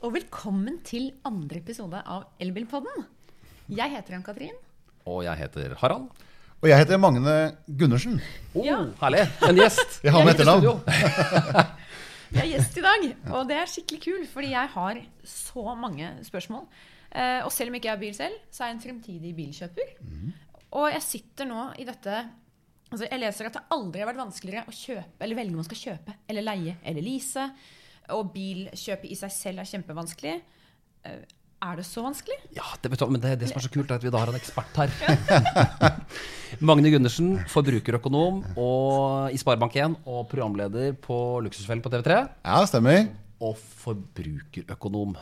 og velkommen til andre episode av Elbilpodden. Jeg heter Ann-Katrin. Og jeg heter Harald. Og jeg heter Magne Gundersen. Oh, Ja. Herlig. En gjest. Jeg har med etternavn. Jeg er gjest i dag, og det er skikkelig kul, fordi jeg har så mange spørsmål. Eh, og selv om ikke jeg har bil selv, så er jeg en fremtidig bilkjøper. Og jeg sitter nå i dette Altså, jeg leser at det aldri har vært vanskeligere å kjøpe eller velge om man skal kjøpe eller leie eller lease. Og bilkjøpet i seg selv er kjempevanskelig. Eh, er det så vanskelig? Ja, det, betyr, men det, det som er så kult, er at vi da har en ekspert her. Magne Gundersen, forbrukerøkonom og i Sparebank1 og programleder på Luksusfellen på TV3. Ja, stemmer. Og forbrukerøkonom.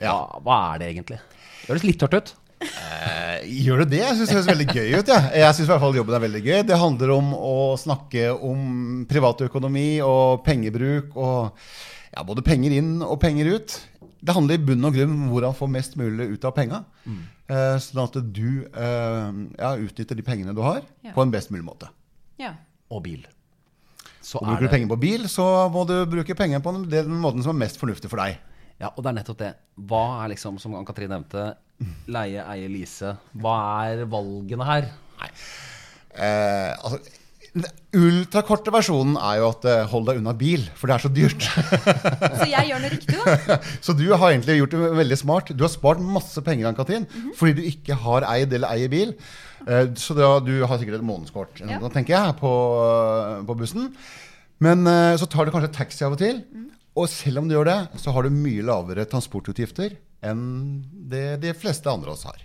Ja. Hva, hva er det egentlig? Det høres litt tørt ut. Eh, Gjør det det? Jeg syns det høres veldig gøy ut. Ja. Jeg synes i hvert fall jobben er veldig gøy. Det handler om å snakke om privatøkonomi og pengebruk og ja, både penger inn og penger ut. Det handler i bunn og grunn om hvordan få mest mulig ut av penga. Eh, sånn at du eh, ja, utnytter de pengene du har, Ja. på en best mulig måte. Ja. Og bil. Så Og er bruker du penger på bil, så må du bruke penger på den, den måten som er mest fornuftig for deg. Ja, og det er nettopp det. Hva er liksom, som Ann-Katrin nevnte, leie, eie, lease? Hva er valgene her? Eh, altså, ultrakorte versjonen er jo at eh, hold deg unna bil, for det er så dyrt. Så jeg gjør noe riktig, da? så du har egentlig gjort det veldig smart. Du har spart masse penger Ann-Katrin, fordi du ikke har eid eller eier bil. Eh, så da, du har sikkert et månedskort Ja. tenker jeg, på, på bussen. Men eh, så tar du kanskje taxi av og til. Og selv om du gjør det, så har du mye lavere transportutgifter enn det de fleste andre av oss har.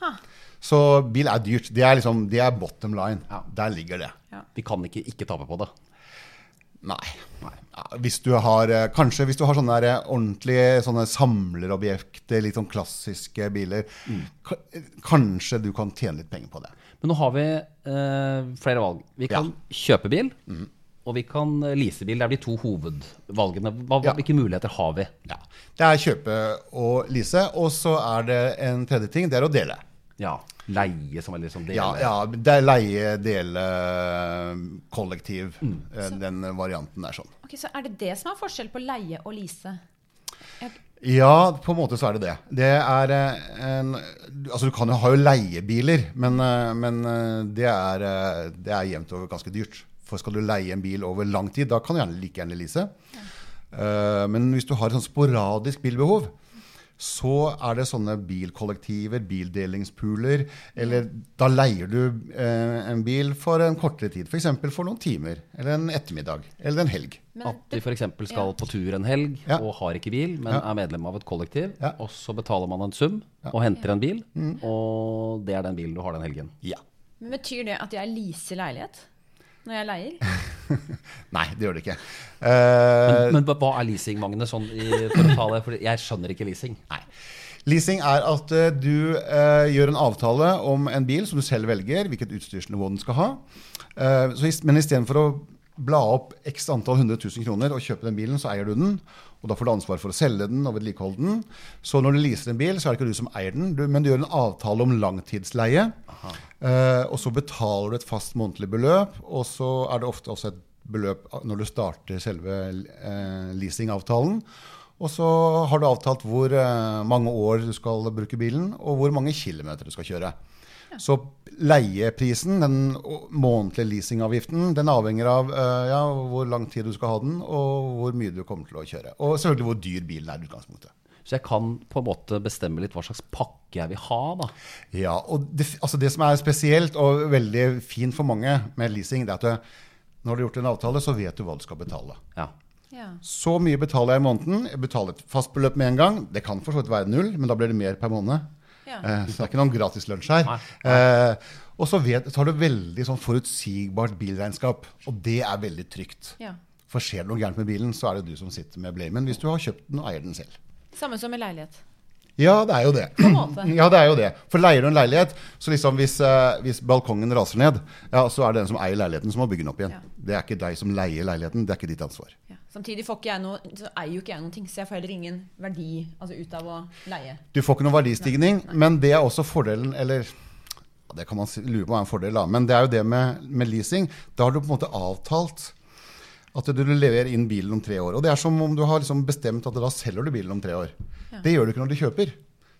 Ha. Så bil er dyrt. Det er, liksom, det er bottom line. Ja. Der ligger det. Ja. Vi kan ikke ikke tape på det. Nei. Ja, hvis du har, eh, kanskje hvis du har sånne der, eh, ordentlige sånne samlerobjekter, litt sånn klassiske biler, mm. kanskje du kan tjene litt penger på det. Men nå har vi eh, flere valg. Vi kan kjøpe bil, og vi kan eh, lease bil. Det er de to hovedvalgene. Hva, Ja. Hvilke muligheter har vi? Ja. Det er kjøpe og lease, og så er det en tredje ting, det er å dele. Ja, Leie som er liksom dele? Ja, ja det er leie, dele, kollektiv, Mm. den varianten er sånn. Ok, Så er det det som er forskjell på leie og lease? Jeg, Ja, på en måte så er det det. Det er eh, en Altså, du kan jo ha jo leiebiler, men, eh, men eh, det, er, eh, det er jevnt over ganske dyrt. For skal du leie en bil over lang tid, da kan du gjerne like gjerne lease. Ja. Men hvis du har et sånn sporadisk bilbehov, så er det sånne bilkollektiver, bildelingspooler, eller da leier du eh, en bil for en kortere tid. F.eks. For, for noen timer, eller en ettermiddag, eller en helg. men At de f.eks. skal Ja. på tur en helg Ja. og har ikke bil, men Ja. er medlem av et kollektiv. Ja. Og så betaler man en sum og henter en bil, og det er den bilen du har den helgen. Ja. men betyr det at jeg leaser leilighet når jeg leier? Nei, det gjør det ikke. Uh, Men hva hva er leasing, Magne, sånn i, for å ta det? For jeg skjønner ikke leasing. Nei. Leasing er at uh, du uh, gjør en avtale om en bil som du selv velger, hvilket utstyrsnivå den skal ha. Uh, så men istedenfor å bla opp x antall 100 000 kroner og kjøpe den bilen, så eier du den. Og da får du ansvar for å selge den og vedlikeholde den. Så når du leaser en bil, så er det ikke du som eier den, du, men du gjør en avtale om langtidsleie. Eh, og så betaler du et fast månedlig beløp, og så er det ofte også et beløp når du starter selve eh, leasingavtalen. Og så har du avtalt hvor eh, mange år du skal bruke bilen, og hvor mange kilometer du skal kjøre. Så leieprisen, den månedlige leasingavgiften, den avhenger av eh, ja, hvor lang tid du skal ha den, og hvor mye du kommer til å kjøre. Og selvfølgelig hvor dyr bilen er i utgangspunktet. Så jeg kan på en måte bestemme litt hva slags pakke jeg vil ha, da. Ja, og det, altså det som er spesielt og veldig fint for mange med leasing, det er at du, når du har gjort en avtale, så vet du hva du skal betale. Ja. Ja. Så mye betaler jeg i måneden. Jeg betaler et fast beløp med en gang. Det kan for så vidt være null, men da blir det mer per måned. Ja. Eh, så det er ikke noen gratis lunsj her. Eh, og så, vet, så har du veldig sånn forutsigbart bilregnskap, og det er veldig trygt. ja. For skjer det noe gærent med bilen, så er det du som sitter med blamen hvis du har kjøpt den og eier den selv. Samme som med leilighet. Ja, det er jo det. Ja, det er jo det. For leier du en leilighet, så liksom hvis, eh, hvis balkongen raser ned, ja, så er det den som eier leiligheten som må bygge den opp igjen. Ja. Det er ikke deg som leier leiligheten, det er ikke ditt ansvar. Ja. Samtidig får ikke jeg noe, så eier jo ikke jeg noen ting, så jeg får heller ingen verdi altså ut av å leie. Du får ikke noen verdistigning, men det er også fordelen, eller ja, det kan man si- lure på om er en fordel, da, men det er jo det med, med leasing. Da har du på en måte avtalt At du leverer inn bilen om tre år. Og det er som om du har liksom bestemt at da selger du bilen om tre år. Det gjør du ikke når du kjøper.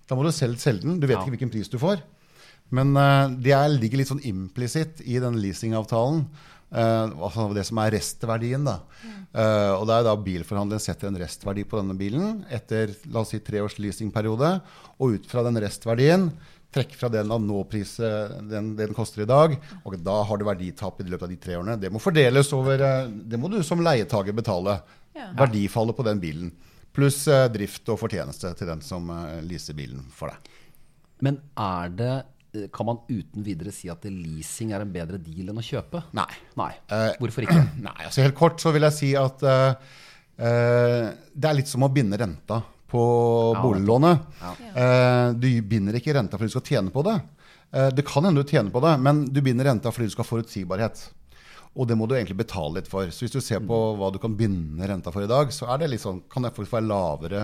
Da må du selv selge den. Du vet Ja. ikke hvilken pris du får. Men uh, det er, ligger litt sånn implisitt i den leasingavtalen. Uh, altså det som er restverdien. da. Eh, og det er da bilforhandleren setter en restverdi på denne bilen etter la oss si, tre års leasingperiode. Og ut fra den restverdien trekke fra den av nåpris den, den koster i dag. Og da har du verditap i løpet av de tre årene. Det må fordeles over Det må du som leietager betale. Ja. Verdifallet på den bilen. Pluss eh, drift og fortjeneste til den som eh, leaser bilen for deg. Men er det eh, Kan man uten videre si at leasing er en bedre deal enn å kjøpe? Nei. Nei. Hvorfor ikke? Nei, altså Helt kort så vil jeg si at eh, det er litt som å binde renta på Ja, boliglånet. Ja. Uh, du binder ikke renta fordi du skal tjene på det. Uh, det kan hende du tjener på det, men du binder renta fordi du skal ha forutsigbarhet. Og det må du egentlig betale litt for. Så hvis du ser på hva du kan binde renta for i dag, så er det litt sånn, kan det faktisk være lavere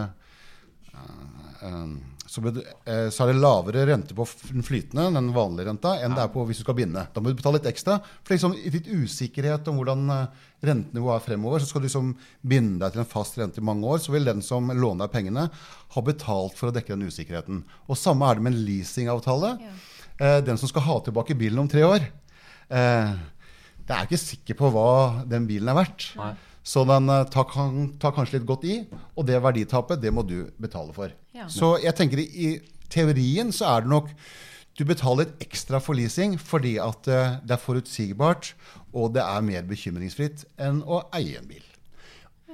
eh, eh, så, eh, så er det lavere rente på den flytende, den vanlige renta, enn det er på hvis du skal binde. Da må du betale litt ekstra. For liksom, i litt usikkerhet om hvordan rentenivået er fremover, så skal du liksom binde deg til en fast rente i mange år, så vil den som låner deg pengene, ha betalt for å dekke den usikkerheten. Og samme er det med en leasingavtale. Ja. den som skal ha tilbake bilen om tre år, eh, det er ikke sikker på hva den bilen er verdt. Nei. Så den eh, tar, kan, tar kanskje litt godt i, og det verditapet, det må du betale for. Ja. Så jeg tenker i, teorien så er det nok du betaler litt ekstra for leasing fordi at eh, det er forutsigbart, og det er mer bekymringsfritt enn å eie en bil.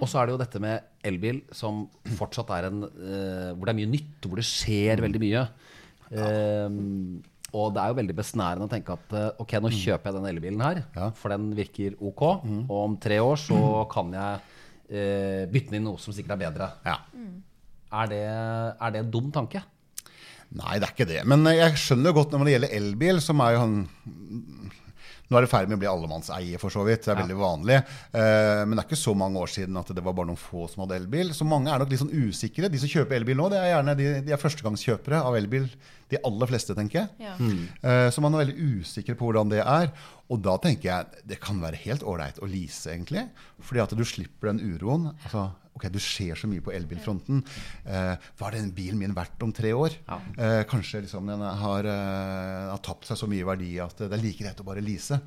Og så er det jo dette med elbil, som fortsatt er en uh, Hvor det er mye nytt, hvor det skjer veldig mye. Ehm, og det er jo veldig besnærende å tenke at eh, ok, nå kjøper jeg den elbilen her, Ja. for den virker ok. Og om tre år så kan jeg eh, bytte den inn noe som sikkert er bedre. Ja. Er det, er det en dum tanke? Nei, det er ikke det. Men jeg skjønner godt når det gjelder elbil, som er jo han Nå er det ferdig med å bli allemannseie, for så vidt. Det er veldig vanlig. Eh, men det er ikke så mange år siden at det var bare noen få som hadde elbil. Så mange er nok litt sånn usikre. De som kjøper elbil nå, det er gjerne de, de er førstegangskjøpere av elbil. De aller fleste, tenker jeg. Ja. Eh, Så man er veldig usikker på hvordan det er. Og da tenker jeg det kan være helt ålreit å lease, egentlig. Fordi at du slipper den uroen. Altså, ok, Du ser så mye på elbilfronten. Eh, hva er den bilen min verdt om tre år? Ja. Eh, kanskje liksom den har, uh, har tapt seg så mye verdi at det er like greit å bare lease.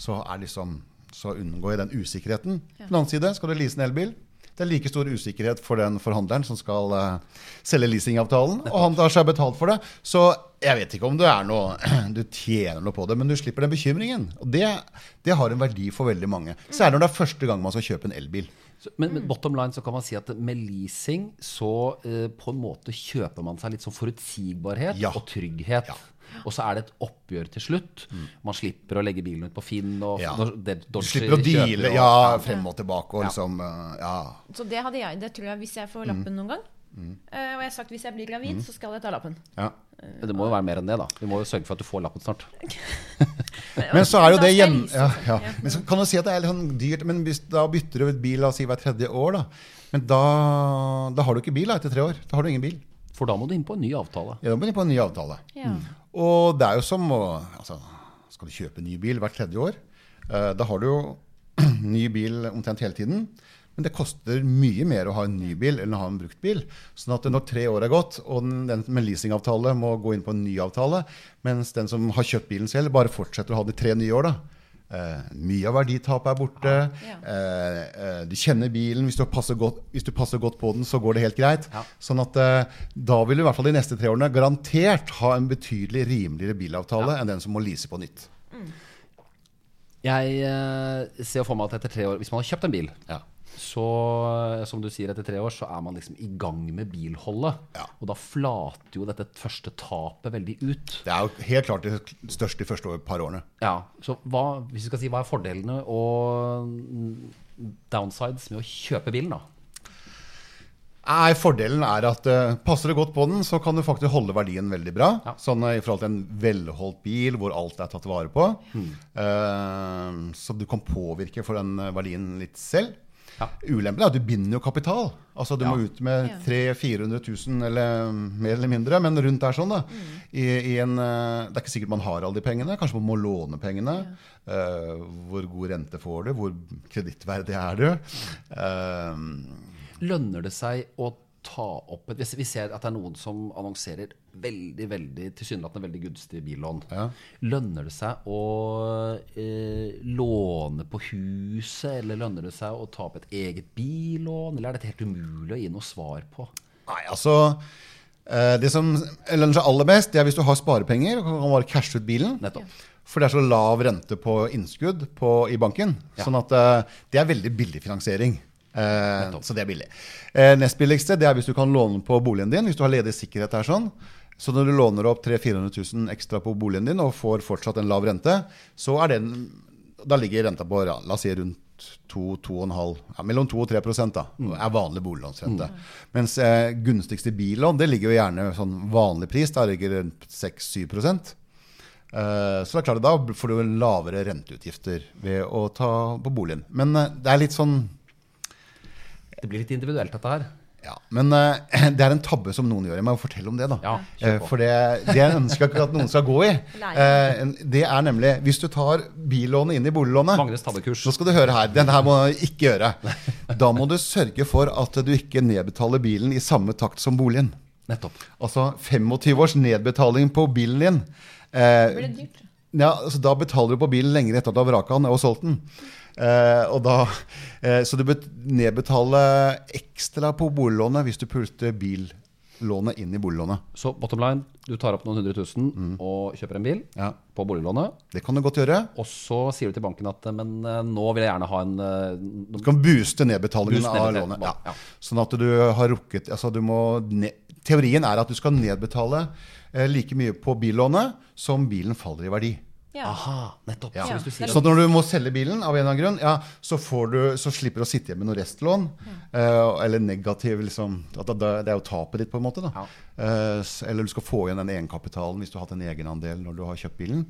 Så, er liksom, så unngår jeg den usikkerheten. På den annen side, skal du lease en elbil? Det er like stor usikkerhet for den forhandleren som skal uh, selge leasingavtalen, og han tar seg betalt for det. Så jeg vet ikke om du, er noe du tjener noe på det, men du slipper den bekymringen. Og det, det har en verdi for veldig mange. Særlig når det er første gang man skal kjøpe en elbil. Så, men, men bottom line så kan man si at med leasing så uh, på en måte kjøper man seg litt sånn forutsigbarhet Ja. og trygghet. Ja. Og så er det et oppgjør til slutt. Man slipper å legge bilen ut på Finn. Og Ja. det- Du slipper å deale ja, frem og tilbake og Ja. liksom eh, Ja. Så det hadde jeg, det tror jeg hvis jeg får lappen noen gang. Eh, og jeg har sagt hvis jeg blir gravid, så skal jeg ta lappen. ja. Men det må jo være mer enn det, da. Vi må jo sørge for at du får lappen snart. Men så er jo det gjen... vise Ja, ja. Men så kan du si at det er litt sånn dyrt, men hvis da bytter du ut bil la oss si hvert tredje år, da. Men da, da har du ikke bil da, etter tre år. Da har du ingen bil. For da må du inn på en ny avtale. Ja, Da må du inn på en ny avtale. Ja. Og det er jo som å altså, Skal du kjøpe ny bil hvert tredje år? Eh, da har du jo ny bil omtrent hele tiden. Men det koster mye mer å ha en ny bil enn å ha en brukt bil. Sånn at når tre år er gått, og den, den med leasingavtale må gå inn på en ny avtale, mens den som har kjøpt bilen selv, bare fortsetter å ha de tre nye år, da. Eh, mye av verditapet er borte. Ja. Eh, eh, du kjenner bilen. Hvis du, passer godt, hvis du passer godt på den, så går det helt greit. Ja. Sånn at eh, da vil du i hvert fall de neste tre årene garantert ha en betydelig rimeligere bilavtale enn den som må lease på nytt. Jeg eh, ser for meg at etter tre år Hvis man har kjøpt en bil, Ja. Så eh, som du sier, etter tre år så er man liksom i gang med bilholdet. Ja. Og da flater jo dette første tapet veldig ut. Det er jo helt klart det største de første par årene. Ja, så hva, hvis vi skal si, hva er fordelene og mm, downsides med å kjøpe bilen, da? Nei, Fordelen er at uh, passer du godt på den, så kan du faktisk holde verdien veldig bra. Ja. Sånn uh, i forhold til en velholdt bil hvor alt er tatt vare på. Eh, så du kan påvirke for den verdien litt selv. Ja. Ulempen er at du binder jo kapital. Altså Du Ja. må ut med 300 000-400 000, eller mer eller mindre, men rundt der sånn. da I, i en, eh, Det er ikke sikkert man har alle de pengene. Kanskje man må låne pengene. Eh, hvor god rente får du? Hvor kredittverdig er du? Uh, Lønner det seg å ta opp et hvis Vi ser at det er noen som annonserer veldig veldig tilsynelatende veldig gunstige billån. Ja. Lønner det seg å eh, låne på huset, eller lønner det seg å ta opp et eget billån? Eller er dette helt umulig å gi noe svar på? Nei, altså eh, Det som lønner seg aller best, det er hvis du har sparepenger og kan bare cashe ut bilen. Nettopp. For det er så lav rente på innskudd på, i banken. Ja. Sånn at eh, det er veldig billig finansiering. Eh, så det er billig. Eh, nest billigste det er hvis du kan låne på boligen din. Hvis du har ledig sikkerhet der sånn. Så når du låner opp 300 000-400 000 ekstra på boligen din og får fortsatt en lav rente, så er den Da ligger renta på la oss si rundt 2-2,5 ja, Mellom 2 og 3% da, er vanlig boliglånsrente. Mens eh, gunstigste billån det ligger jo gjerne sånn vanlig pris. Da ligger rundt 6-7 Eh, Så det er klart da får du lavere renteutgifter ved å ta på boligen. Men eh, det er litt sånn Det blir litt individuelt, dette her. ja, Men uh, det er en tabbe som noen gjør. Jeg må fortelle om det, da. Ja, Eh. For det, det jeg ønsker ikke at noen skal gå i. Eh, Det er nemlig Hvis du tar billånet inn i boliglånet Magnus tabbekurs. Nå skal du høre her. Den her må du ikke gjøre. Da må du sørge for at du ikke nedbetaler bilen i samme takt som boligen. Nettopp. Altså 25 års nedbetaling på bilen din. det Blir dyrt? ja, altså Da betaler du på bilen lenger etter at du har vraka den og solgt den. Eh, da, eh, så du bør nedbetale ekstra på boliglånet hvis du pulte billånet inn i boliglånet. Så bottom line, du tar opp noen hundre tusen og kjøper en bil Ja, på boliglånet. Det kan du godt gjøre. Og så sier du til banken at men eh, nå vil jeg gjerne ha en eh, Du kan booste nedbetalingen Boost av lånet. Ja. ja. Sånn at du har rukket altså du må ne Teorien er at du skal nedbetale eh, like mye på billånet som bilen faller i verdi. Ja. Aha, nettopp. Ja. Så hvis du sier Så når du må selge bilen, av en eller annen grunn, ja, så, får du, så slipper du å sitte igjen med noe restlån. Uh, eller negativ liksom, at det, det er jo tapet ditt, på en måte. Da. Ja. Eh, eller du skal få igjen den egenkapitalen hvis du har hatt en egenandel når du har kjøpt bilen.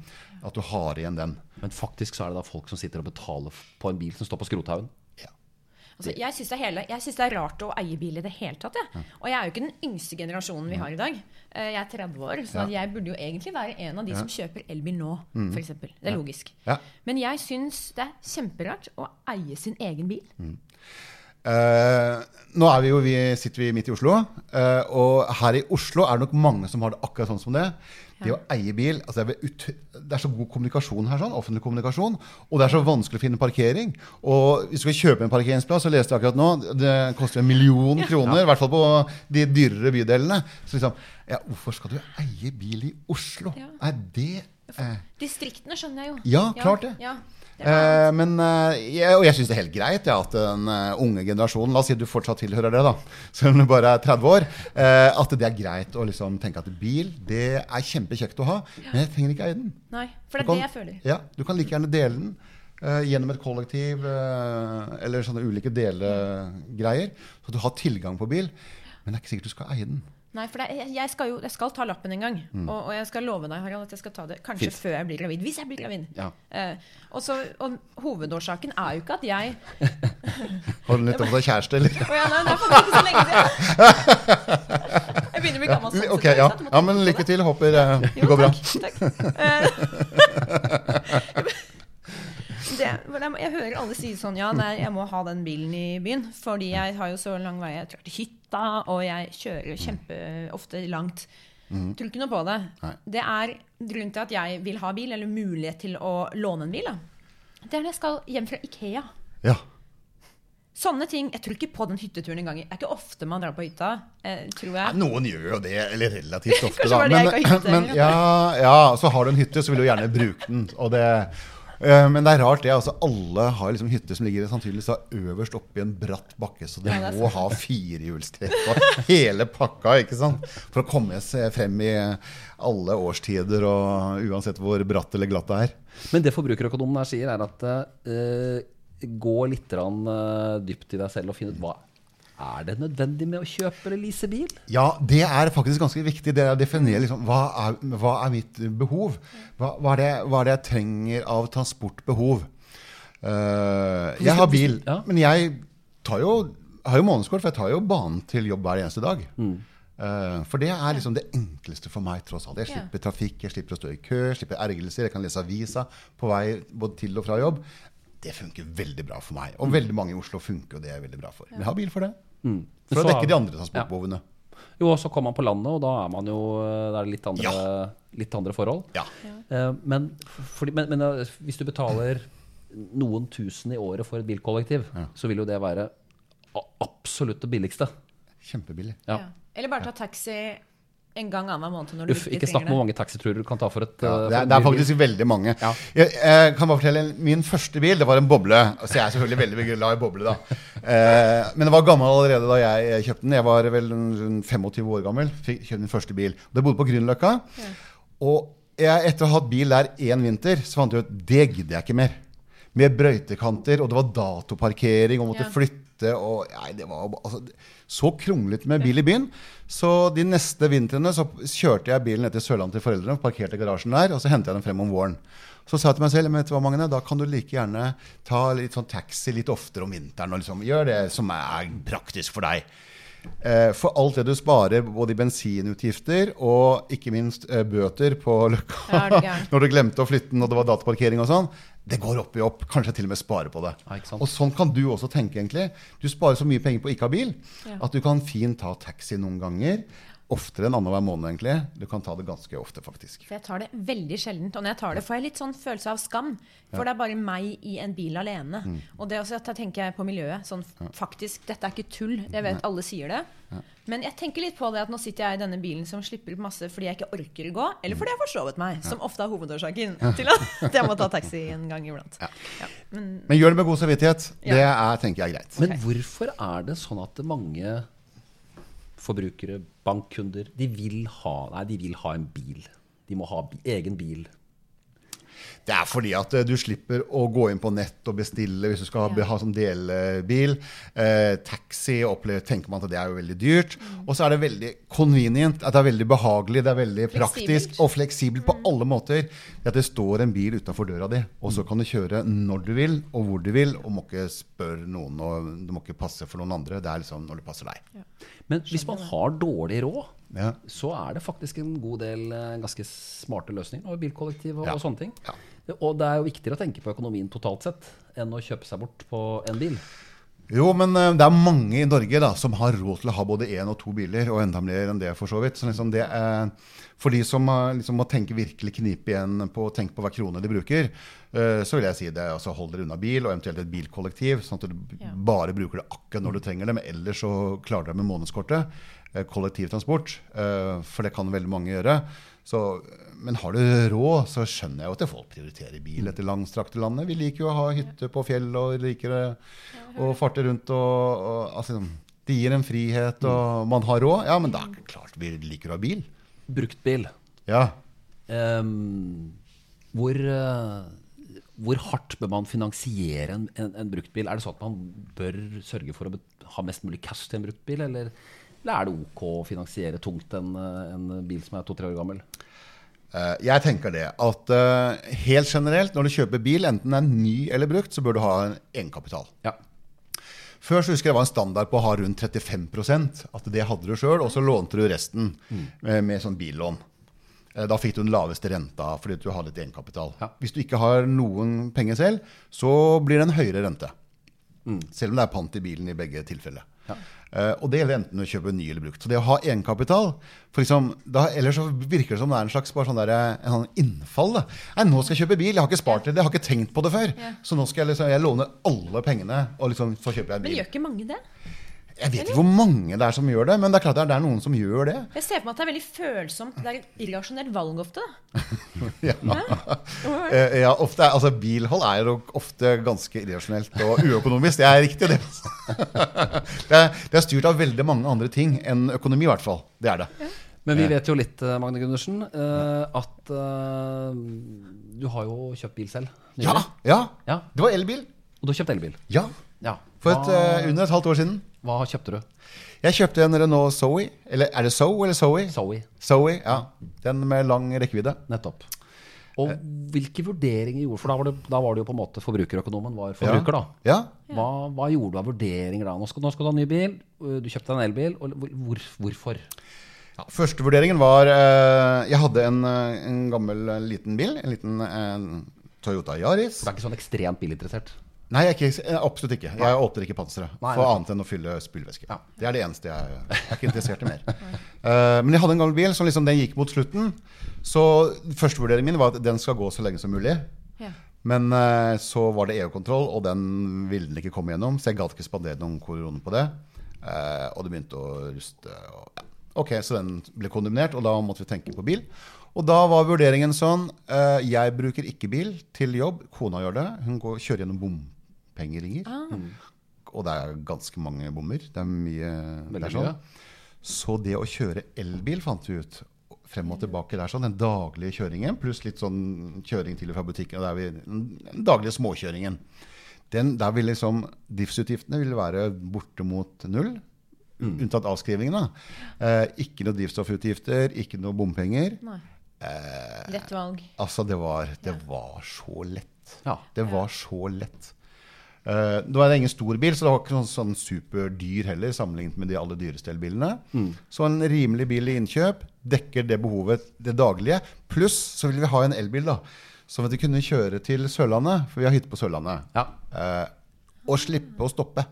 At du har igjen den. Men faktisk så er det da folk som sitter og betaler på en bil som står på skrotaugen. Altså, jeg syns det, det er rart å eie bil i det hele tatt. Ja. Og jeg er jo ikke den yngste generasjonen vi har i dag. Eh, Jeg er 30 år, så jeg burde jo egentlig være en av de som kjøper elbil nå, for eksempel. Det er logisk. Men jeg syns det er kjemperart å eie sin egen bil. Eh, nå er vi jo, vi, sitter vi midt i Oslo, uh, og her i Oslo er det nok mange som har det akkurat sånn som det. Det å eie bil altså det, er det er så god kommunikasjon her, sånn, offentlig kommunikasjon, og det er så vanskelig å finne parkering. Og hvis du skal kjøpe en parkeringsplass, så leste jeg akkurat nå, det koster en million kroner, i hvert fall på de dyrere bydelene. Så liksom, ja, hvorfor skal du eie bil i Oslo? Er det Distriktene skjønner jeg jo. Ja, klart det. Ja, Eh, men eh, og jeg syns det er helt greit ja, at den eh, unge generasjonen La oss si du fortsatt tilhører det, da, selv om du bare er 30 år. eh, at det er greit å liksom tenke at bil det er kjempekjekt å ha, men jeg trenger ikke eie den. Nei, for det er kan- det jeg føler. Ja, Du kan like gjerne dele den eh, gjennom et kollektiv eh, eller sånne ulike delegreier. Så du har tilgang på bil, men det er ikke sikkert du skal eie den. Nei, for det, er- jeg, skal jo, jeg skal ta lappen en gang. Mm. Og, og jeg skal love deg, Harald, at jeg skal ta det kanskje Fint. før jeg blir gravid. Hvis jeg blir gravid. Ja. Eh, og, så, og hovedårsaken er jo ikke at jeg Har du nettopp fått deg kjæreste, eller? oh, ja, nei, det er faktisk ikke så lenge siden. Jeg begynner å bli gammel. sånn, okay, ja. ja, men lykke til. Håper eh, det Jo, går bra. takk, takk. Eh, det, jeg, hører alle si sånn Ja, nei, jeg må ha den bilen i byen. Fordi jeg har jo så lang vei. Jeg drar til hytta, og jeg kjører kjempeofte langt. Tror ikke noe på det. Nei. Det er grunnen til at jeg vil ha bil, eller mulighet til å låne en bil. Da. Det er når jeg skal hjem fra Ikea. Ja. Sånne ting. Jeg tror ikke på den hytteturen engang. Det er ikke ofte man drar på hytta, eh, tror jeg. noen gjør jo det, eller relativt ofte, da. Men, men ja, ja, så har du en hytte, så vil du gjerne bruke den. Og det, eh, men det er rart, det. altså Alle har liksom hytte som ligger sannsynligvis øverst oppe i en bratt bakke, så de Ja, må ha firehjulstrekk og hele pakka ikke sant? for å komme seg frem i alle årstider og uansett hvor bratt eller glatt det er. Men det forbrukerøkonomen her sier, er at uh, gå litt grann, eh, dypt i deg selv og finne ut hva er det nødvendig med å kjøpe eller lease bil? Ja, det er faktisk ganske viktig. Det er å definere liksom, hva, er, hva er mitt behov. Hva, hva, er det, hva er det jeg trenger av transportbehov? Uh, jeg har bil, Ja. men jeg tar jo, har jo månedskort, for jeg tar jo banen til jobb hver eneste dag. Mm. Uh, for det er liksom det enkleste for meg, tross alt. Jeg slipper trafikk, jeg slipper å stå i kø, jeg slipper ergrelser, jeg kan lese avisa på vei både til og fra jobb. Det funker veldig bra for meg. Og veldig mange i Oslo funker jo det er veldig bra for. Men jeg har bil for det. Mm. For Så å dekke de andre transportbehovene. Jo, og så kommer man på landet, og da er man jo det er litt andre, litt andre forhold. Ja. Eh, men, fordi, men, men eh, hvis du betaler noen tusen i året for et bilkollektiv, så vil jo det være absolutt det billigste. Kjempebillig. Ja. Ja. Eller bare ta taxi en gang annenhver måned når du Uff, ikke snakk om hvor mange taxiturer du kan ta for et Ja, eh, det, er, det er faktisk veldig mange. Ja. Jeg, jeg kan bare fortelle, Min første bil det var en boble. Så jeg er selvfølgelig veldig, veldig glad i boble. da eh, Men det var gammel allerede da jeg kjøpte den. Jeg var vel 25 år gammel. Fikk kjøpte min første bil. Det bodde på Grünerløkka. Og jeg, etter å ha hatt bil der én vinter, så fant jeg ut det gidder jeg ikke mer. Med brøytekanter, og det var datoparkering, og måtte Ja. flytte. Og, nei, det var altså, så kronglete med bil i byen. Så de neste vintrene så kjørte jeg bilen ned til Sørlandet til foreldrene, parkerte garasjen der, og så hentet jeg den frem om våren. Så sa jeg til meg selv vet du hva, Magne, da kan du like gjerne ta litt sånn taxi litt oftere om vinteren. og liksom Gjør det som er praktisk for deg. Eh, For alt det du sparer både i bensinutgifter og ikke minst eh, bøter på Løkka Ja, når du glemte å flytte den og det var dataparkering og sånn, det går opp i opp. Kanskje til og med spare på det. Ja, og sånn kan du også tenke, egentlig. Du sparer så mye penger på å ikke ha bil Ja. at du kan fint ta taxi noen ganger. Oftere enn annenhver måned, egentlig. Du kan ta det ganske ofte, faktisk. For jeg tar det veldig sjeldent. Og når jeg tar det, får jeg litt sånn følelse av skam. For det er bare meg i en bil alene. Mm. Og det også, da tenker jeg på miljøet. Sånn faktisk, dette er ikke tull. Jeg vet alle sier det. Men jeg tenker litt på det at nå sitter jeg i denne bilen som slipper ut masse fordi jeg ikke orker å gå, eller fordi jeg har forsovet meg, som ofte er hovedårsaken til at jeg må ta taxi en gang iblant. Ja. Men Men gjør det med god samvittighet. Ja. Det er, tenker jeg er greit. Men hvorfor er det sånn at mange forbrukere, bankkunder, de vil ha, nei, de vil ha en bil? De må ha bi egen bil. Det er fordi at eh, du slipper å gå inn på nett og bestille hvis du skal ha, Ja. ha sånn delebil. Eh, taxi opplever, tenker man at det er jo veldig dyrt. Og så er det veldig convenient. At det er veldig behagelig, det er veldig praktisk og fleksibelt på alle måter. Det at det står en bil utenfor døra di, og så kan du kjøre når du vil og hvor du vil, og må ikke spørre noen, og du må ikke passe for noen andre. Det er liksom når det passer deg. Men hvis man har dårlig råd, Ja. så er det faktisk en god del eh, ganske smarte løsninger. Og bilkollektiv og, Ja. og sånne ting. Ja. Og det er jo viktigere å tenke på økonomien totalt sett enn å kjøpe seg bort på en bil. Jo, men eh, det er mange i Norge da, som har råd til å ha både én og to biler, og enda mer enn det, for så vidt. Så liksom det er, for de som eh, liksom må tenke virkelig knip igjen på å tenke på hver krone de bruker, eh, så vil jeg si det. altså Hold dere unna bil, og eventuelt et bilkollektiv, sånn at du Ja. bare bruker det akkurat når du trenger det. Men ellers så klarer dere med månedskortet. Eh, Kollektivtransport, eh, for det kan veldig mange gjøre. Så, men har du råd, så skjønner jeg jo at folk prioriterer bil etter langstrakte landet. Vi liker jo å ha hytte på fjell og liker å farte rundt og, og altså, Det gir en frihet, og man har råd. Ja, men da er det klart vi liker å ha bil. Bruktbil. Ja. Um, hvor, eh, hvor hardt bør man finansiere en, en, en bruktbil? Er det sånn at man bør sørge for å ha mest mulig cash til en bruktbil, eller, eller er det ok å finansiere tungt en, en bil som er to-tre år gammel? Eh, Jeg tenker det at eh, helt generelt, når du kjøper bil, enten den er ny eller brukt, så bør du ha en egenkapital. Ja. Før så husker jeg det var en standard på å ha rundt 35% At det hadde du sjøl, og så lånte du resten med, med sånn billån. Eh, Da fikk du den laveste renta fordi du hadde et egenkapital. Ja. Hvis du ikke har noen penger selv, så blir det en høyere rente. Selv om det er pant i bilen i begge tilfeller. Eh, og det gjelder enten du kjøper ny eller brukt. Så det å ha egenkapital for liksom, da, Ellers så virker det som det er en slags sånn der, en sånn innfall. Da. Nei, nå skal jeg kjøpe bil, jeg har ikke spart til det, jeg har ikke tenkt på det før. Ja. Så nå skal jeg liksom, jeg låne alle pengene, og liksom, så kjøper jeg en Men gjør ikke mange det? Jeg vet ikke hvor mange det er som gjør det, men det er klart det er- noen som gjør det. Jeg ser for meg at det er veldig følsomt. Det er et irrasjonelt valg ofte. da. Ja, Eh, ja ofte er, altså Bilhold er jo ofte ganske irrasjonelt og uøkonomisk. Det er riktig, det. Det er, det er styrt av veldig mange andre ting enn økonomi, i hvert fall. Det er det. Men vi vet jo litt, eh, Magne Gundersen, eh, at du har jo kjøpt bil selv. Ja, ja. ja. Det var elbil. Og du har kjøpt elbil. Ja. Ja. For et, under et halvt år siden. Hva kjøpte du? Jeg kjøpte en Renault Zoe. Eller er det Zoe eller Zoe? Zoe. Zoe, ja. Den med lang rekkevidde. Nettopp. Og hvilke vurderinger gjorde For da var det, da var det jo på en måte forbrukerøkonomen var forbruker, da. Ja. Hva, hva gjorde du av vurderinger da? Nå skal, nå skal du ha ny bil, øh, du kjøpte en elbil. Hvor, hvor, hvorfor? Ja, første vurderingen var eh, Jeg hadde en, eh, en gammel eh, liten bil. En liten en Toyota Yaris. Du er ikke sånn ekstremt bilinteressert? Nei, jeg er ikke, absolutt ikke. Jeg åpner ikke panseret for annet enn å fylle spylevæske. Ja. Det er det eneste jeg, jeg er ikke interessert i mer. Uh, men jeg hadde en gammel bil som liksom den gikk mot slutten. Så førstevurderingen min var at den skal gå så lenge som mulig. Ja. Men uh, så var det EU-kontroll, og den ville den ikke komme gjennom. Så jeg gadd ikke spandere noen koroner på det. Uh, og det begynte å ruste. Og, ja. Ok, Så den ble kondemnert, og da måtte vi tenke på bil. Og da var vurderingen sånn eh, Jeg bruker ikke bil til jobb. Kona gjør det. Hun går, kjører gjennom bompengeringer. Og det er ganske mange bommer. Det er mye. Veldig der sånn. mye. Så det å kjøre elbil fant vi ut. Frem og tilbake der, sånn, den daglige kjøringen pluss litt sånn kjøring til og fra butikken. og Der vi, den daglige småkjøringen. Den, der vil liksom driftsutgiftene vil være borte mot null. Unntatt avskrivningene. Eh, ikke noe drivstoffutgifter, ikke noe bompenger. Eh, Lett valg. altså, det var, det var så lett. Ja. Det var så lett. Uh, det var det ingen stor bil, så det var ikke sånn, sånn superdyr heller, sammenlignet med de aller dyreste elbilene. Så en rimelig bil i innkjøp dekker det behovet det daglige. Pluss så ville vi ha en elbil da, som vi kunne kjøre til Sørlandet, for vi har hytte på Sørlandet, Ja. Uh, og slippe å stoppe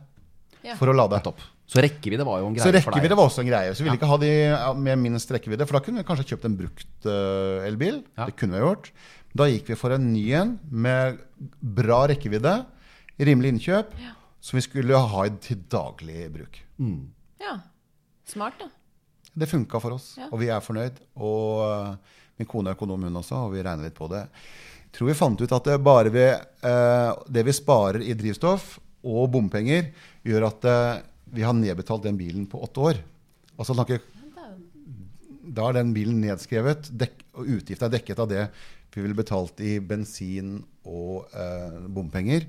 Ja. for å lade. Nettopp. Så rekkevidde var jo en greie for deg. Så rekkevidde var også en greie. Så vi ville ikke ha de med minst rekkevidde. For da kunne vi kanskje kjøpt en brukt uh, elbil. Ja. Det kunne vi gjort. Da gikk vi for en ny en med bra rekkevidde, rimelig innkjøp, som vi skulle ha til daglig bruk. Ja. Smart, da. Det funka for oss, Ja. og vi er fornøyd. Og eh, min kone er økonom, hun også, og vi regner litt på det. Jeg tror vi fant ut at det bare vi, eh, det vi sparer i drivstoff og bompenger, gjør at eh, vi har nedbetalt den bilen på åtte år. Altså snakker da er den bilen nedskrevet, dek, og utgiftene er dekket av det vi ville betalt i bensin og eh, bompenger.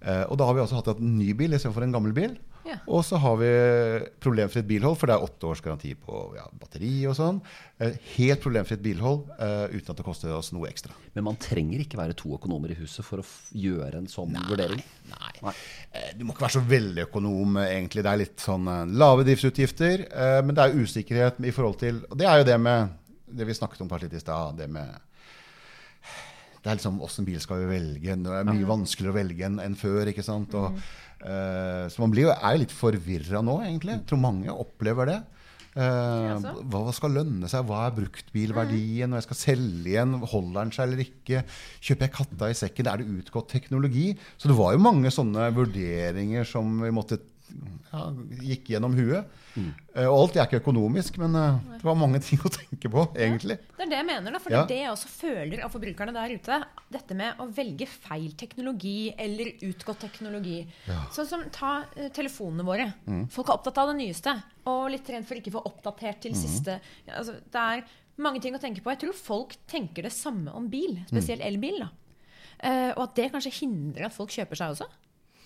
Eh, og da har vi altså hatt en ny bil istedenfor en gammel bil. Ja. Og så har vi problemfritt bilhold, for det er åtte års garanti på ja, batteri og sånn. Eh, helt problemfritt bilhold uh, uten at det koster oss noe ekstra. Men man trenger ikke være to økonomer i huset for å f gjøre en sånn vurdering. Nei. Nei. Du må ikke være så veldig økonom, egentlig. Det er litt sånn lave driftsutgifter, Uh, men det er usikkerhet i forhold til Og det er jo det med det vi snakket om kanskje litt i stad, det med det er liksom åssen bil skal vi velge. Det er mye vanskeligere å velge enn en før. ikke sant? Og, uh, så man blir jo, er jo litt forvirra nå, egentlig. Jeg tror mange opplever det. Uh, hva skal lønne seg? Hva er bruktbilverdien? Når jeg skal selge igjen, holder den seg eller ikke? Kjøper jeg katta i sekken? Er det utgått teknologi? Så det var jo mange sånne vurderinger som vi måtte ja, gikk gjennom huet. Mm. og alt er ikke økonomisk, men eh, det var mange ting å tenke på, egentlig. Det er det jeg mener, da. For Ja. det er det jeg også føler av forbrukerne der ute. Dette med å velge feil teknologi eller utgått teknologi. Sånn som ta uh, telefonene våre. Mm. Folk er opptatt av det nyeste. Og litt rent for ikke å få oppdatert Mm. til siste ja, altså, Det er mange ting å tenke på. Jeg tror folk tenker det samme om bil, spesielt Mm. elbil. da. Uh, og at det kanskje hindrer at folk kjøper seg også.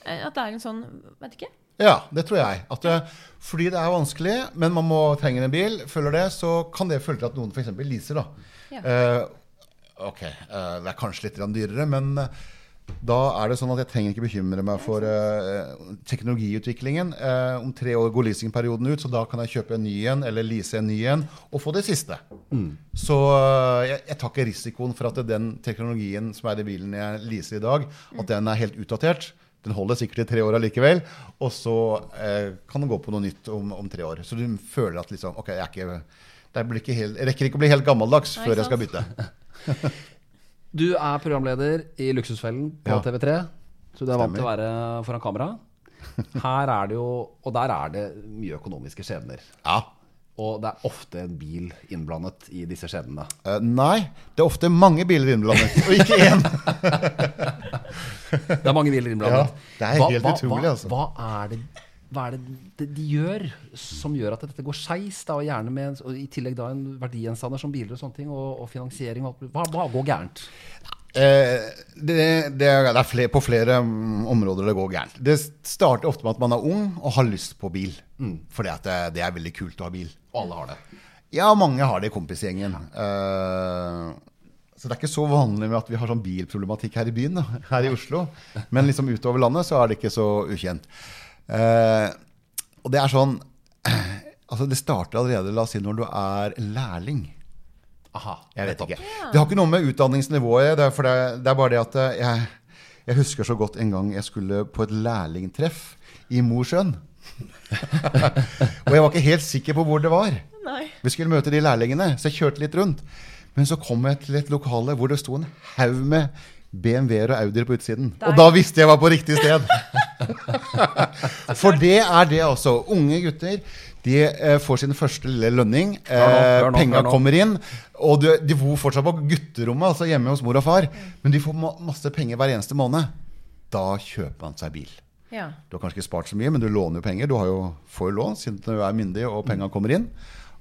Uh, at det er en sånn Vet ikke. Ja, det tror jeg. At det, fordi det er vanskelig, men man må trenger en bil, følger det, så kan det følge til at noen f.eks. leaser. da. Ja. Uh, ok, uh, det er kanskje litt dyrere, men eh, da er det sånn at jeg trenger ikke bekymre meg for uh, teknologiutviklingen. Uh, om tre år går leasingperioden ut, så da kan jeg kjøpe en ny en eller lease en ny en og få det siste. Så uh, jeg, jeg tar ikke risikoen for at den teknologien som er i bilen jeg leaser i dag, at den er helt utdatert. Den holder sikkert i tre år allikevel, og så eh, kan den gå på noe nytt om, om tre år. Så du føler at liksom, ok, jeg, er ikke, det blir ikke helt, jeg rekker ikke å bli helt gammeldags Nei, før jeg skal bytte. Du er programleder i Luksusfellen på Ja. TV3. Så du er vant til å være foran kamera. Her er det jo Og der er det mye økonomiske skjebner. Ja. Og det er ofte en bil innblandet i disse skjebnene. Uh, nei, det er ofte mange biler innblandet, og ikke én. Det er mange biler innblandet. Ja, det er helt utrolig, hva, altså. Hva er det, hva er det de- gjør som gjør at dette går skeis? i tillegg da en verdigjenstander som biler og sånne ting, og, og finansiering og. Hva, hva går gærent? Eh, det, det, det er flere, på flere mm, områder det går gærent. Det starter ofte med at man er ung og har lyst på bil. Fordi at det, det er veldig kult å ha bil. Og alle har det. Ja, mange har det i kompisgjengen. Eh, Så det er ikke så vanlig med at vi har sånn bilproblematikk her i byen, her i Oslo. Men liksom utover landet så er det ikke så ukjent. Eh, og det er sånn Altså, det starter allerede, la oss si, når du er lærling. Aha, Jeg vet ikke. Det har ikke noe med utdanningsnivået det er, for det, det er bare det at eh, jeg, jeg husker så godt en gang jeg skulle på et lærlingtreff i Mosjøen. og jeg var ikke helt sikker på hvor det var. Nei. Vi skulle møte de lærlingene, så jeg kjørte litt rundt. Men så kom jeg til et lokale hvor det sto en haug med BMW-er og Audier på utsiden. Der. Og da visste jeg var på riktig sted. For det er det altså. Unge gutter de eh, får sin første lille lønning. Eh, Penga kommer inn. Og de, de bor fortsatt på gutterommet, altså hjemme hos mor og far. Men de får ma masse penger hver eneste måned. Da kjøper man seg bil. Ja. Du har kanskje ikke spart så mye, men du låner jo penger. Du har jo, får jo lån siden du er myndig og penga kommer inn.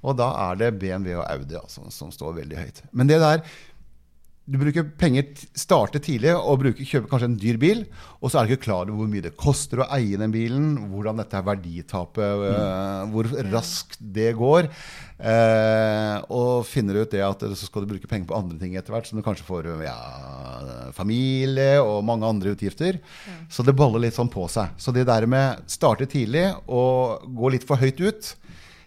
Og da er det BMW og Audi altså, som står veldig høyt. Men det der Du bruker penger, starter tidlig og bruker, kjøper kanskje en dyr bil, og så er du ikke klar over hvor mye det koster å eie den bilen, hvordan dette er verditapet, øh, hvor raskt det går. Eh, og finner ut det at så skal du bruke penger på andre ting etter hvert, som du kanskje får ja, familie og mange andre utgifter. Så det baller litt sånn på seg. Så det der med starte tidlig og gå litt for høyt ut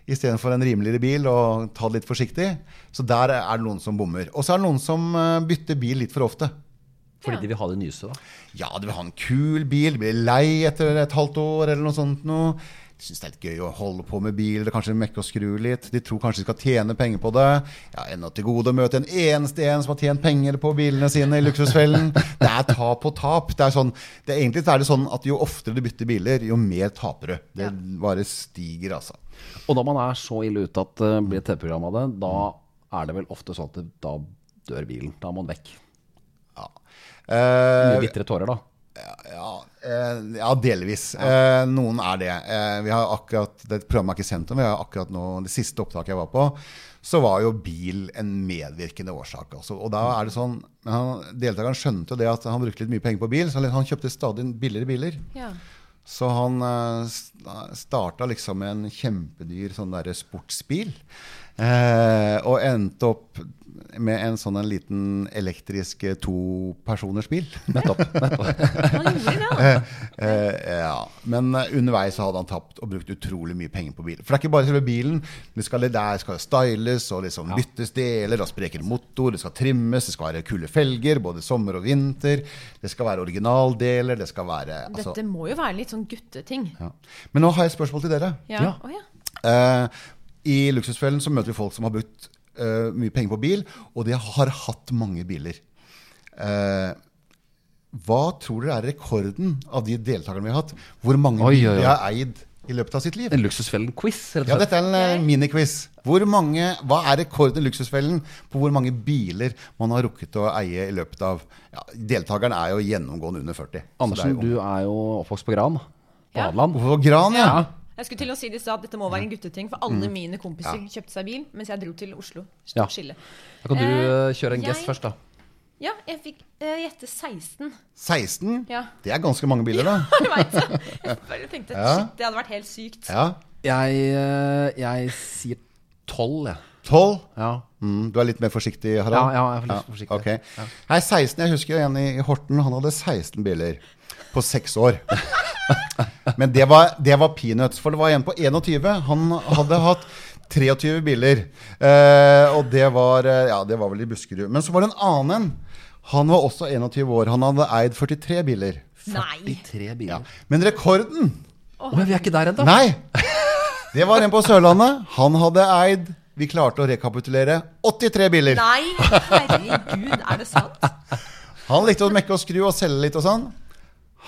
istedenfor en rimeligere bil og ta det litt forsiktig. Så der er det noen som bommer. Og så er det noen som eh, bytter bil litt for ofte. Fordi Ja. de vil ha det nyeste, da. Ja, de vil ha en kul bil, De blir lei etter et halvt år eller noe sånt noe. De syns det er litt gøy å holde på med bil, kanskje mekke og skru litt. De tror kanskje de skal tjene penger på det. Ja, Ennå til gode å møte en eneste en som har tjent penger på bilene sine i luksusfellen. Det er tap og tap. Det er sånn, det er, egentlig er det sånn at jo oftere du bytter biler, jo mer taper du. Det bare stiger, altså. Og når man er så ille ute at det blir et TV-program av det, da er det vel ofte sånn at det, da dør bilen. Da må den vekk. Ja. Mye Eh, bitre tårer, da. Ja, eh, ja delvis. Eh, noen er det. Eh, vi har akkurat, det programmet er ikke sendt om, vi har akkurat nå, det siste opptaket jeg var på, så var jo bil en medvirkende årsak. Også. Og da er det sånn, han, Deltakeren skjønte jo det at han brukte litt mye penger på bil, så han kjøpte stadig billigere biler. Ja. Så han uh, starta liksom med en kjempedyr sånn der sportsbil. Eh, og endte opp med en sånn en liten elektrisk eh, topersonersbil. Nettopp. nettopp. Da. Eh, ja. Men eh, underveis så hadde han tapt og brukt utrolig mye penger på bil. For det er ikke bare selve bilen. Det skal, der skal styles og liksom byttes deler og spreker motor. Det skal trimmes, det skal være kule felger både sommer og vinter. Det skal være originaldeler. Det skal være altså, Dette må jo være litt sånn gutteting. ja. Men nå har jeg et spørsmål til dere. Ja. Ja. Eh, I Luksusfellen så møter vi folk som har brukt eh, mye penger på bil, og de har hatt mange biler. Uh, hva tror dere er rekorden av de deltakerne vi har hatt? Hvor mange Oi, oi, biler oi. de har eid i løpet av sitt liv? En Luksusfellen-quiz, Ja, dette er en uh, miniquiz. Hvor hva er rekorden i Luksusfellen på hvor mange biler man har rukket å eie i løpet av ja, Deltakeren er jo gjennomgående under 40. Andersen, er jo- du er jo oppvokst på Gran. På Ja. Adeland. Hvorfor Gran, ja? Ja. Jeg skulle til å si det at dette må være en gutteting, for alle mine kompiser kjøpte seg bil mens jeg dro til Oslo. Stort Ja. skille. Da kan du Eh, eh, kjøre en jeg- først, da. Ja, jeg fikk eh, gjette 16. 16? Ja. Det er ganske mange biler, da. Jeg vet det. Jeg bare tenkte Ja. shit, det hadde vært helt sykt. Ja. Jeg, eh, jeg sier tolv, jeg. 12? Ja. Mm, du er litt mer forsiktig, Harald? ja, jeg er litt forsiktig. ok. Nei, 16, Jeg husker en i i Horten. Han hadde 16 biler på seks år. Men det var, det var peanuts, for det var en på 21. Han hadde hatt 23 biler. Eh, og det var, eh, ja, det var vel i Buskerud. Men så var det en annen en. Han var også 21 år. Han hadde eid 43 biler. 43 biler. Men rekorden oh, men vi er ikke der ennå. Nei! Det var en på Sørlandet. Han hadde eid Vi klarte å rekapitulere 83 biler. Nei, herregud, er det sant? Han likte å mekke og skru og selge litt og sånn.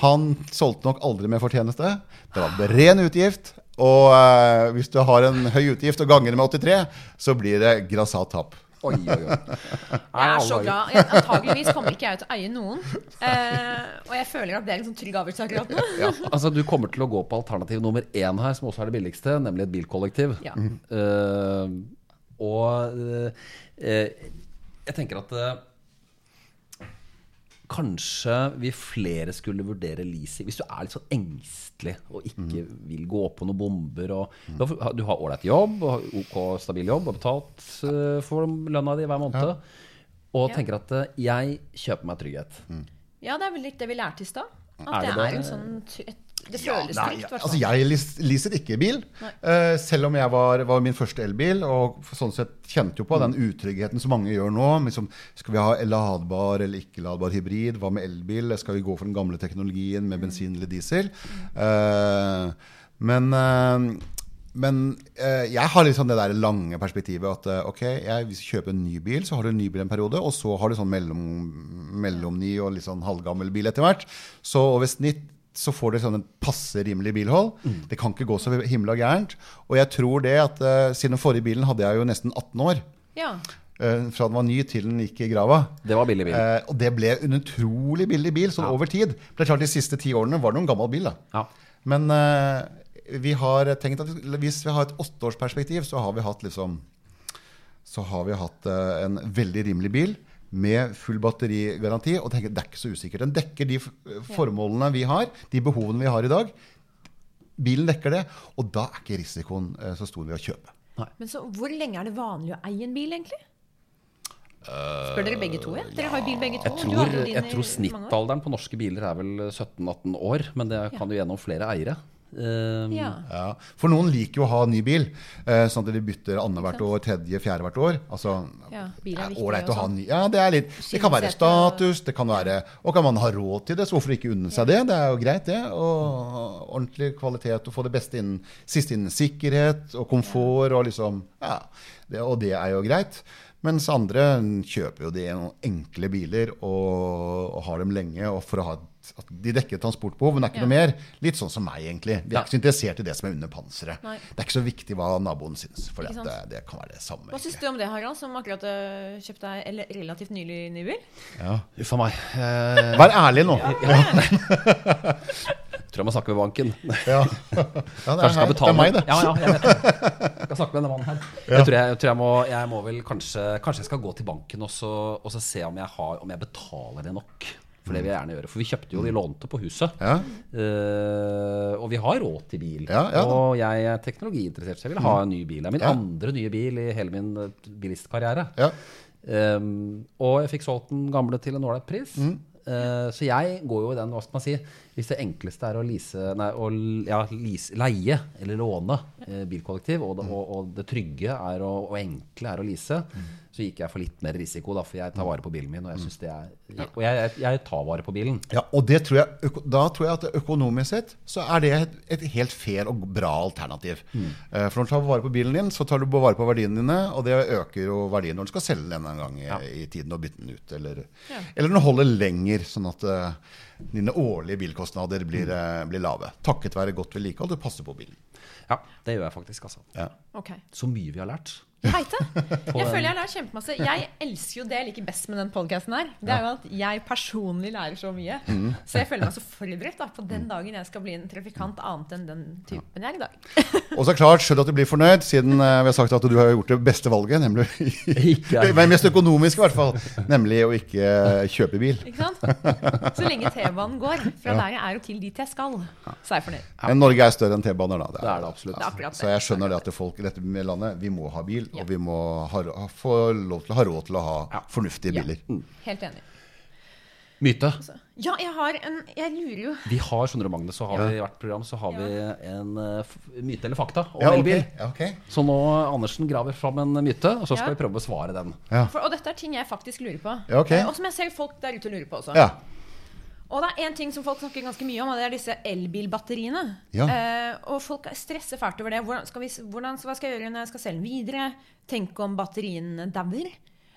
Han solgte nok aldri med fortjeneste. Det var ren utgift. Og eh, hvis du har en høy utgift og ganger med 83, så blir det grassat tap. Oi, oi, oi. Jeg er så glad. Jeg, antageligvis kommer ikke jeg til å eie noen. Eh, og jeg føler at det er en sånn trygg avgjørelse akkurat nå. Ja, altså Du kommer til å gå på alternativ nummer én her, som også er det billigste, nemlig et bilkollektiv. Ja. Eh, og eh, eh, jeg tenker at eh, kanskje vi flere skulle vurdere leasing. Hvis du er litt sånn engstelig og ikke vil gå på noen bomber og Du har- Du har ålreit jobb, og OK stabil jobb og betalt uh, for lønna di hver måned. Og Ja. tenker at uh, jeg kjøper meg trygghet. Ja, det er vel litt det vi lærte i stad. At Er det, det er det? en sånn et, Det Ja, føles nei, trygt, altså jeg leaser ikke bil. Eh, selv om jeg var, var min første elbil, og sånn sett kjente jo på den utryggheten som mange gjør nå. Liksom, skal vi ha ladbar eller ikke-ladbar hybrid? Hva med elbil? Skal vi gå for den gamle teknologien med bensin eller diesel? Uh, men uh, men eh, jeg har liksom det der lange perspektivet at ok, jeg, hvis du kjøper en ny bil, så har du en ny bil en periode, og så har du sånn mellom, mellomny og litt sånn halvgammel bil etter hvert. Så over snitt så får du sånn en passe rimelig bilhold. Det kan ikke gå så himla gærent. Og jeg tror det at uh, siden den forrige bilen hadde jeg jo nesten 18 år. Ja. Uh, fra den var ny til den gikk i grava. Det var billig bil. Uh, og det ble en utrolig billig bil sånn over tid. Det er klart De siste ti årene var det noen gammel bil. da. Ja. Men eh, vi har tenkt at hvis vi har et åtteårsperspektiv, så har vi hatt liksom Så har vi hatt en veldig rimelig bil med full batterigaranti. Og tenker, det er ikke så usikkert. Den dekker de formålene vi har, de behovene vi har i dag. Bilen dekker det, og da er ikke risikoen eh, så stor ved å kjøpe. Men så hvor lenge er det vanlig å eie en bil, egentlig? Spør dere begge to, ja? Dere har jo bil begge to. Jeg tror, jeg tror snittalderen på norske biler er vel 17-18 år, men det kan jo gjennom flere eiere. Eh, Ja. Ja. For noen liker jo å ha ny bil, eh, sånn at de bytter annethvert år, tredje, fjerde hvert år. Altså, Ja, bil er ålreit å ha ny Ja, det er litt Det kan være status, det kan være Og kan man ha råd til det, så hvorfor ikke unne seg det? Det er jo greit, det. Og ordentlig kvalitet og få det beste innen siste innen sikkerhet og komfort og liksom Ja, det, og det er jo greit. Mens andre kjøper jo de enkle biler og, og har dem lenge og for å ha et at de dekker transportbehov, men det er ikke Ja. noe mer. Litt sånn som meg, egentlig. Vi er Ja. ikke så interessert i det som er under panseret. Nei. Det er ikke så viktig hva naboen syns, for det, det, det kan være det samme. Hva syns du om det, Harald, som akkurat uh, kjøpte deg en relativt nylig ny bil? Ja. Uff a meg. Eh, Vær ærlig nå. tror jeg må snakke med banken. Ja. Ja, det, er skal er, det er meg, det. Ja, ja, jeg vet det. Jeg skal snakke med denne mannen her. Jeg tror jeg, jeg, tror jeg, må, jeg må vel kanskje Kanskje jeg skal gå til banken og så, og så se om jeg, har, om jeg betaler det nok. For det vil jeg gjerne gjøre. For vi kjøpte jo, vi lånte på huset. Ja. Uh, og vi har råd til bil. Ja, ja og jeg er teknologiinteressert, så jeg vil ha en ny bil. Det er min andre nye bil i hele min eh, bilistkarriere. Ja. Um, og jeg fikk solgt den gamle til en ålreit pris. Mm. Uh, så jeg går jo i den, hva skal man si Hvis det enkleste er å, lease, nei, å ja, lease, leie eller låne eh, bilkollektiv, og det, Mm. og, og det trygge er å, og enkle er å lease, så gikk jeg for litt mer risiko, da, for jeg tar vare på bilen min. Og jeg, synes det er, og jeg, jeg, jeg tar vare på bilen. Ja, og det tror jeg, da tror jeg at økonomisk sett så er det et, et helt fair og bra alternativ. Mm. Eh, For når du tar vare på bilen din, så tar du vare på verdiene dine, og det øker jo verdien når du skal selge den en gang i, i tiden og bytte den ut. Eller, Ja. eller den holder lenger, sånn at eh, dine årlige bilkostnader blir, eh, blir lave. Takket være godt vedlikehold. Du passer på bilen. Ja, det gjør jeg faktisk, altså. Ja. Okay. Så mye vi har lært. Jeg. Jeg føler jeg lærer kjempemasse. Jeg elsker jo det jeg liker best med den podkasten her. Det er jo at jeg personlig lærer så mye. Mm. Så jeg føler meg så forberedt da, på den dagen jeg skal bli en trafikant annet enn den typen jeg er i dag. Og så klart, skjønn at du blir fornøyd, siden eh, vi har sagt at du har gjort det beste valget, nemlig Ikke. Men mest økonomisk, i hvert fall. Nemlig å ikke eh, kjøpe bil. Ikke sant? Så lenge T-banen går fra der jeg er og til dit jeg skal, så er jeg fornøyd. Men Norge er større enn T-baner, da. Det er det absolutt. Det er det. Så jeg skjønner det at folk i dette landet, vi må ha bil, Ja. og vi må ha, ha, få lov til å ha råd til å ha Ja. fornuftige Ja. biler. Helt enig. Myte. Så, ja, jeg har en Jeg lurer jo Vi har, skjønner du, Magne, så har vi i hvert program så har vi en uh, myte eller fakta om Ja, elbil. Ja, Okay. Så nå Andersen graver fram en myte, og så skal Ja. vi prøve å besvare den. Ja. for, Og dette er ting jeg faktisk lurer på. Ja, ok. Eh, Og som jeg ser folk der ute lurer på også. Og det er én ting som folk snakker ganske mye om, og det er disse elbilbatteriene. Ja. Eh, og folk stresser fælt over det. Hvordan skal vi, hvordan, hva skal jeg gjøre når jeg skal selge den videre? Tenk om batteriene dauer?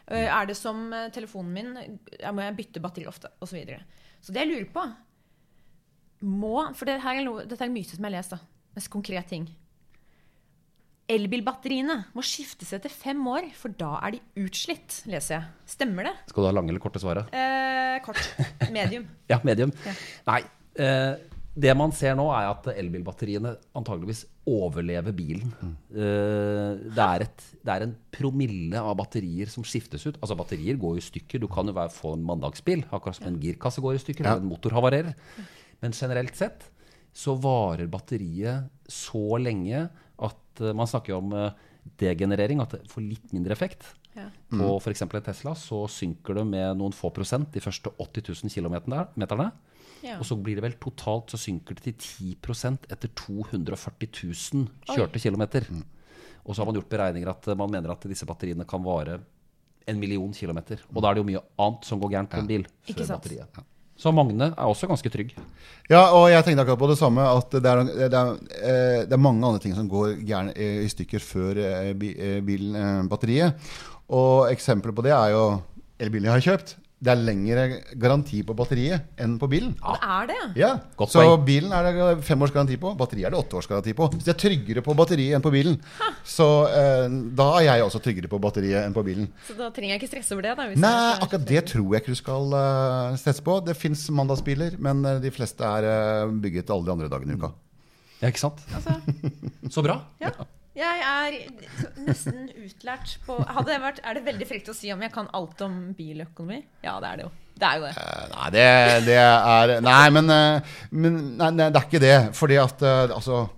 Eh, er det som eh, telefonen min? Jeg må jeg bytte batteri ofte? Og så videre. Så det jeg lurer på må, For det her er dette er en myte som jeg har lest. da, Mest konkret ting. Elbilbatteriene må skiftes etter fem år, for da er de utslitt, leser jeg. Stemmer det? Skal du ha lange eller korte svaret? Eh, kort. Medium. Ja, medium. Ja. Nei. Eh, det man ser nå, er at elbilbatteriene antageligvis overlever bilen. Eh, det, er et, det er en promille av batterier som skiftes ut. Altså Batterier går jo i stykker. Du kan jo være, få en mandagsbil, akkurat som en girkasse går i stykker, Ja. eller en motor havarerer. Men generelt sett så varer batteriet så lenge at eh, man snakker om eh, degenerering, at det får litt mindre effekt. Ja. På f.eks. en Tesla så synker det med noen få prosent de første 80 000 kilometerne. Ja. Og så blir det vel totalt så synker det til 10 etter 240 000 kjørte kilometer. Og så har man gjort beregninger at man mener at disse batteriene kan vare en million kilometer. Og da er det jo mye annet som går gærent på en bil. Før sant. batteriet. Så Magne er også ganske trygg. Ja, og jeg tenkte akkurat på det samme. At det er, det er, eh, det er mange andre ting som går gjerne i stykker før eh, bi- eh, bilen, eh, batteriet. Og eksempler på det er jo elbilen jeg har kjøpt. Det er lengre garanti på batteriet enn på bilen. Det er det. Ja, Godt Så point. bilen er det fem års garanti på, batteriet er det åtte års garanti på. Så det er tryggere på batteriet enn på bilen. Så eh, da er jeg også tryggere på batteriet enn på bilen. Så da trenger jeg ikke stresse over det. Da, hvis Nei, akkurat det tror jeg ikke du skal uh, stresse på. Det fins mandagsbiler, men eh, de fleste er uh, bygget alle de andre dagene i uka. Ja, ikke sant? Altså, Så bra. ja. Jeg er nesten utlært på det vært, Er det veldig frekt å si om jeg kan alt om biløkonomi? Ja, det er det jo. Det er jo det. Uh, Nei, det, det er Nei, men, eh, men nei, nei, det er ikke det. Fordi at eh, altså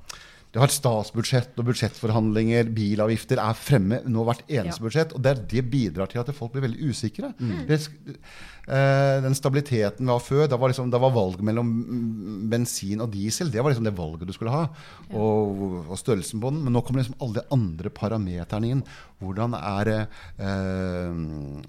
det har et statsbudsjett og budsjettforhandlinger, bilavgifter er fremme nå hvert eneste Ja. budsjett. Og det, det bidrar til at folk blir veldig usikre. Det, eh, den stabiliteten vi har før, da var, liksom, da var valget mellom mm, bensin og diesel det var liksom det valget du skulle ha. Og, og størrelsen på den. Men nå kommer liksom alle de andre parameterne inn. Hvordan er det eh,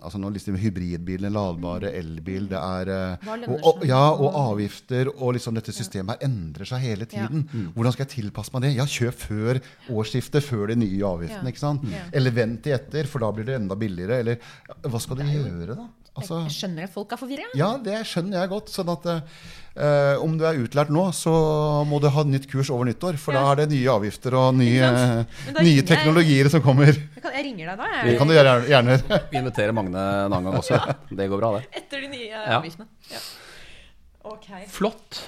altså nå liksom Hybridbilene, ladbare, elbil det er eh, og, og. Ja, og avgifter. Og liksom dette systemet her endrer seg hele tiden. Hvordan skal jeg tilpasse meg det? Ja, kjøp før årsskiftet, før de nye avgiftene. Ikke sant? Eller vent til etter, for da blir det enda billigere. Eller hva skal du gjøre, da? Altså, Jeg skjønner at folk er forvirra. ja, det skjønner jeg godt. Sånn at eh, om du er utlært nå, så må du ha nytt kurs over nyttår. For Ja. da er det nye avgifter og nye, nye nye jeg- teknologier som kommer. Jeg, kan, jeg ringer deg da. Det kan du gjøre, gjerne gjøre. Vi inviterer Magne en annen gang også. Det går bra, det. Etter de nye Ja. avgiftene. Ja. Okay. Flott.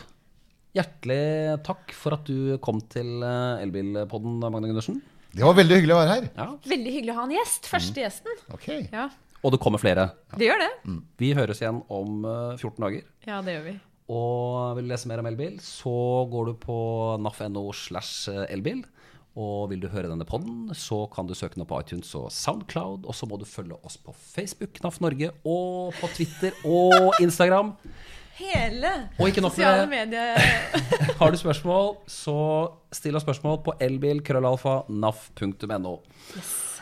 Hjertelig takk for at du kom til eh, Elbilpodden, Magne Gundersen. Det var veldig hyggelig å være her. Ja. Veldig hyggelig å ha en gjest. Første gjesten. Ok. Og det kommer flere. Det gjør det. Vi høres igjen om eh, 14 dager. Ja, det gjør vi. Og vil du lese mer om elbil, så går du på naf.no slash elbil. Og vil du høre denne podden, så kan du søke den opp på iTunes og Soundcloud. Og så må du følge oss på Facebook, NAF Norge, og på Twitter og Instagram. Hele Og sosiale med medier. Har du spørsmål, så still oss spørsmål på elbil.krøllalfa.naf.no.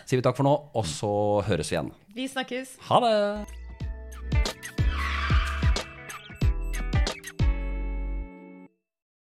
Sier vi takk for nå, og så høres vi igjen. Vi snakkes. Ha det!